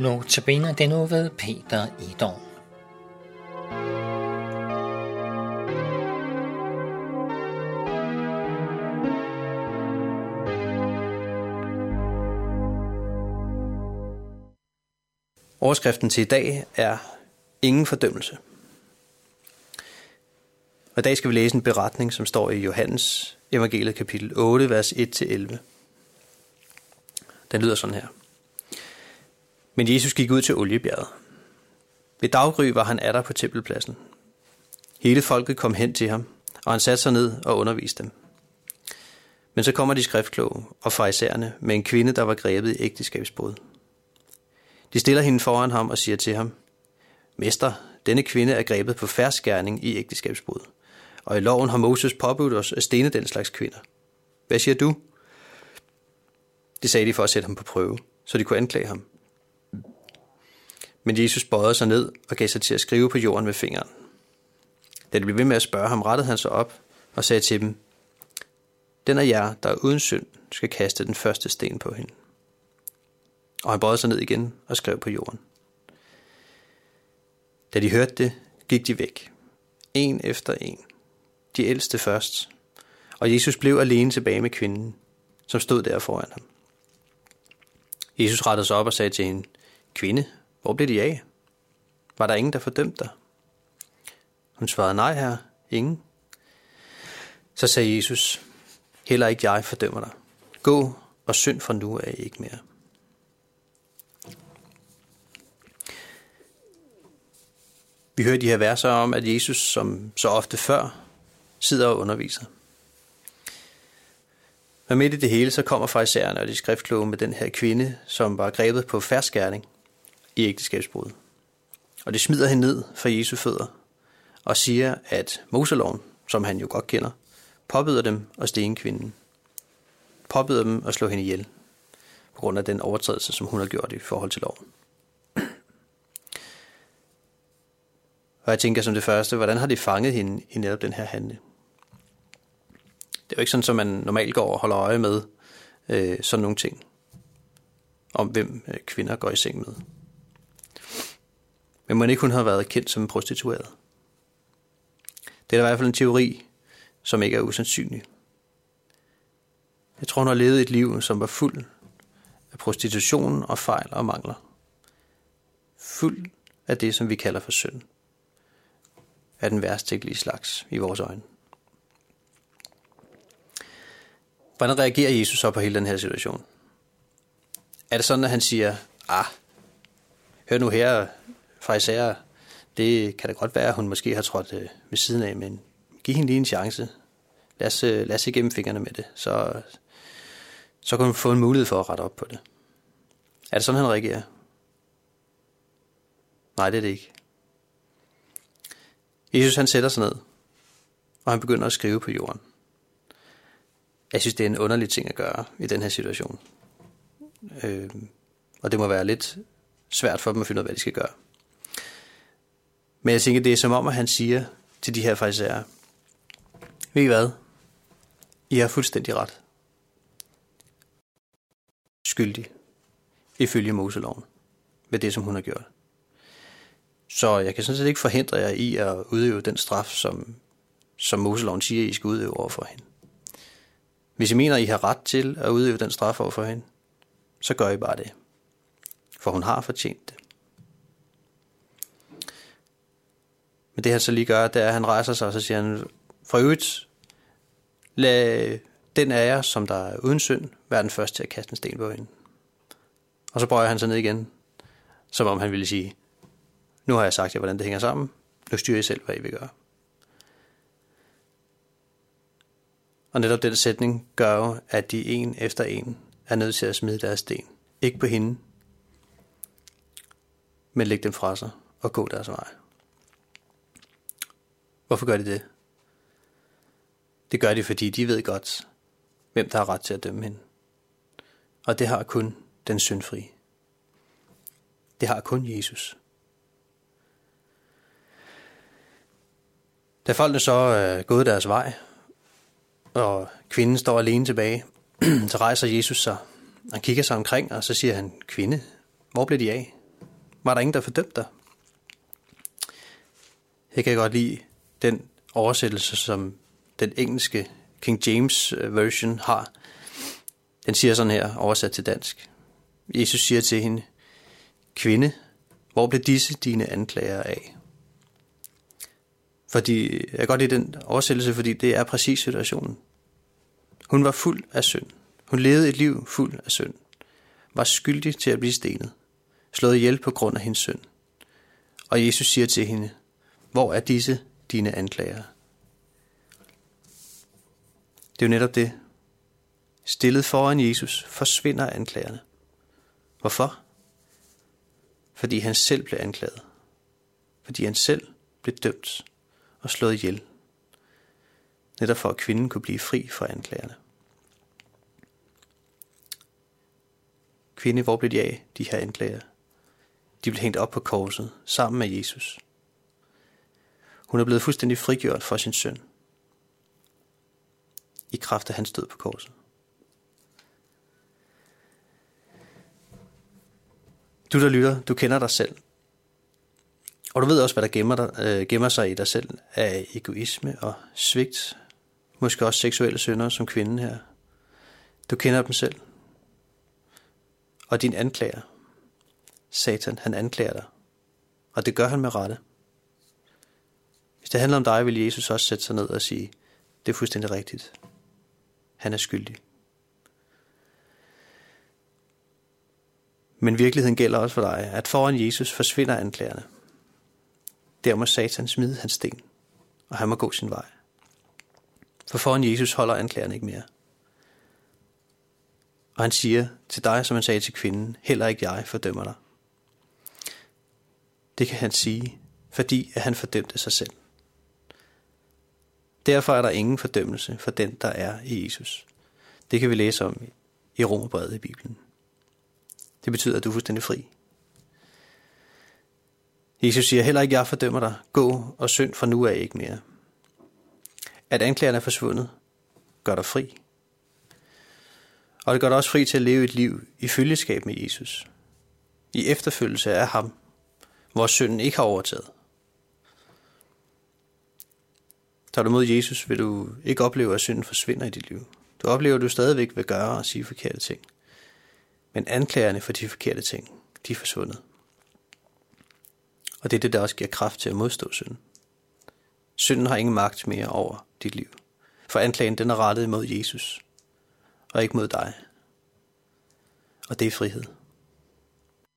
Notabene den nu ved Peter Idon. Overskriften til i dag er Ingen fordømmelse. Og i dag skal vi læse en beretning, som står i Johannes evangeliet kapitel 8, vers 1-11. Den lyder sådan her. Men Jesus gik ud til oliebjerget. Ved daggry var han atter på tempelpladsen. Hele folket kom hen til ham, og han satte sig ned og underviste dem. Men så kommer de skriftkloge og farisæerne med en kvinde, der var grebet i ægteskabsbrud. De stiller hende foran ham og siger til ham, Mester, denne kvinde er grebet på færdskærning i ægteskabsbrud, og i loven har Moses påbudt os at stene den slags kvinder. Hvad siger du? Det sagde de for at sætte ham på prøve, så de kunne anklage ham. Men Jesus bøjede sig ned og gav sig til at skrive på jorden med fingeren. Da de blev ved med at spørge ham, rettede han sig op og sagde til dem, Den af jer, der er uden synd, skal kaste den første sten på hende. Og han bøjede sig ned igen og skrev på jorden. Da de hørte det, gik de væk. En efter en. De ældste først. Og Jesus blev alene tilbage med kvinden, som stod der foran ham. Jesus rettede sig op og sagde til hende, Kvinde, hvor blev de af? Var der ingen, der fordømte dig? Hun svarede, nej her, ingen. Så sagde Jesus, heller ikke jeg fordømmer dig. Gå og synd fra nu af ikke mere. Vi hører de her verser om, at Jesus, som så ofte før, sidder og underviser. Men midt i det hele, så kommer farisæerne og de skriftkloge med den her kvinde, som var grebet på færdskærning i ægteskabsbrud. Og det smider hende ned for Jesu fødder og siger, at Moseloven, som han jo godt kender, påbyder dem at stene kvinden. Påbyder dem at slå hende ihjel på grund af den overtrædelse, som hun har gjort i forhold til loven. Og jeg tænker som det første, hvordan har de fanget hende i netop den her handling? Det er jo ikke sådan, som man normalt går og holder øje med øh, sådan nogle ting. Om hvem øh, kvinder går i seng med. Men man ikke hun havde været kendt som en prostitueret. Det er i hvert fald en teori, som ikke er usandsynlig. Jeg tror, hun har levet et liv, som var fuld af prostitution og fejl og mangler. Fuld af det, som vi kalder for synd. Af den værst tænkelige slags i vores øjne. Hvordan reagerer Jesus så på hele den her situation? Er det sådan, at han siger, ah, hør nu her, farisæer, det kan da godt være, at hun måske har trådt øh, ved siden af, men giv hende lige en chance. Lad os, øh, lad os se gennem fingrene med det, så, så kan hun få en mulighed for at rette op på det. Er det sådan, han reagerer? Nej, det er det ikke. Jesus han sætter sig ned, og han begynder at skrive på jorden. Jeg synes, det er en underlig ting at gøre i den her situation. Øh, og det må være lidt svært for dem at finde ud af, hvad de skal gøre. Men jeg tænker, det er som om, at han siger til de her farisæere, ved I hvad? I har fuldstændig ret. Skyldig. Ifølge Moseloven. Med det, som hun har gjort. Så jeg kan sådan set ikke forhindre jer i at udøve den straf, som, som Moseloven siger, I skal udøve over for hende. Hvis I mener, I har ret til at udøve den straf over for hende, så gør I bare det. For hun har fortjent det. Men det han så lige gør, det er, at han rejser sig, og så siger han, for øvrigt, lad den af jer, som der er uden synd, være den første til at kaste en sten på hende. Og så bøjer han sig ned igen, som om han ville sige, nu har jeg sagt jer, hvordan det hænger sammen, nu styrer I selv, hvad I vil gøre. Og netop den sætning gør jo, at de en efter en er nødt til at smide deres sten. Ikke på hende, men lægge dem fra sig og gå deres vej. Hvorfor gør de det? Det gør de, fordi de ved godt, hvem der har ret til at dømme hende. Og det har kun den syndfri. Det har kun Jesus. Da folkene så er gået deres vej, og kvinden står alene tilbage, så rejser Jesus sig. Han kigger sig omkring, og så siger han, kvinde, hvor blev de af? var der ingen, der fordømte dig. Jeg kan godt lide den oversættelse, som den engelske King James øh, version har. Den siger sådan her, oversat til dansk. Jesus siger til hende, Kvinde, hvor blev disse dine anklager af? Fordi, jeg kan godt lide den oversættelse, fordi det er præcis situationen. Hun var fuld af synd. Hun levede et liv fuld af synd. Var skyldig til at blive stenet. Slået ihjel på grund af hendes synd. Og Jesus siger til hende, hvor er disse dine anklager? Det er jo netop det. Stillet foran Jesus forsvinder anklagerne. Hvorfor? Fordi han selv blev anklaget. Fordi han selv blev dømt og slået ihjel. Netop for at kvinden kunne blive fri fra anklagerne. Kvinde, hvor blev de af, de her anklager? De blev hængt op på korset sammen med Jesus. Hun er blevet fuldstændig frigjort for sin søn. I kraft af hans død på korset. Du der lytter, du kender dig selv. Og du ved også, hvad der gemmer, dig, øh, gemmer sig i dig selv af egoisme og svigt. Måske også seksuelle synder som kvinden her. Du kender dem selv. Og din anklager, Satan, han anklager dig. Og det gør han med rette. Hvis det handler om dig, vil Jesus også sætte sig ned og sige, det er fuldstændig rigtigt. Han er skyldig. Men virkeligheden gælder også for dig, at foran Jesus forsvinder anklagerne. Der må Satan smide hans sten, og han må gå sin vej. For foran Jesus holder anklagerne ikke mere. Og han siger til dig, som han sagde til kvinden, heller ikke jeg fordømmer dig. Det kan han sige, fordi at han fordømte sig selv. Derfor er der ingen fordømmelse for den, der er i Jesus. Det kan vi læse om i Romerbrevet i Bibelen. Det betyder, at du er fuldstændig fri. Jesus siger heller ikke, jeg fordømmer dig. Gå og synd for nu af ikke mere. At anklagerne er forsvundet, gør dig fri. Og det gør dig også fri til at leve et liv i følgeskab med Jesus. I efterfølgelse af ham, hvor synden ikke har overtaget. Tager du mod Jesus, vil du ikke opleve, at synden forsvinder i dit liv. Du oplever, at du stadigvæk vil gøre og sige forkerte ting. Men anklagerne for de forkerte ting, de er forsvundet. Og det er det, der også giver kraft til at modstå synden. Synden har ingen magt mere over dit liv. For anklagen den er rettet mod Jesus, og ikke mod dig. Og det er frihed.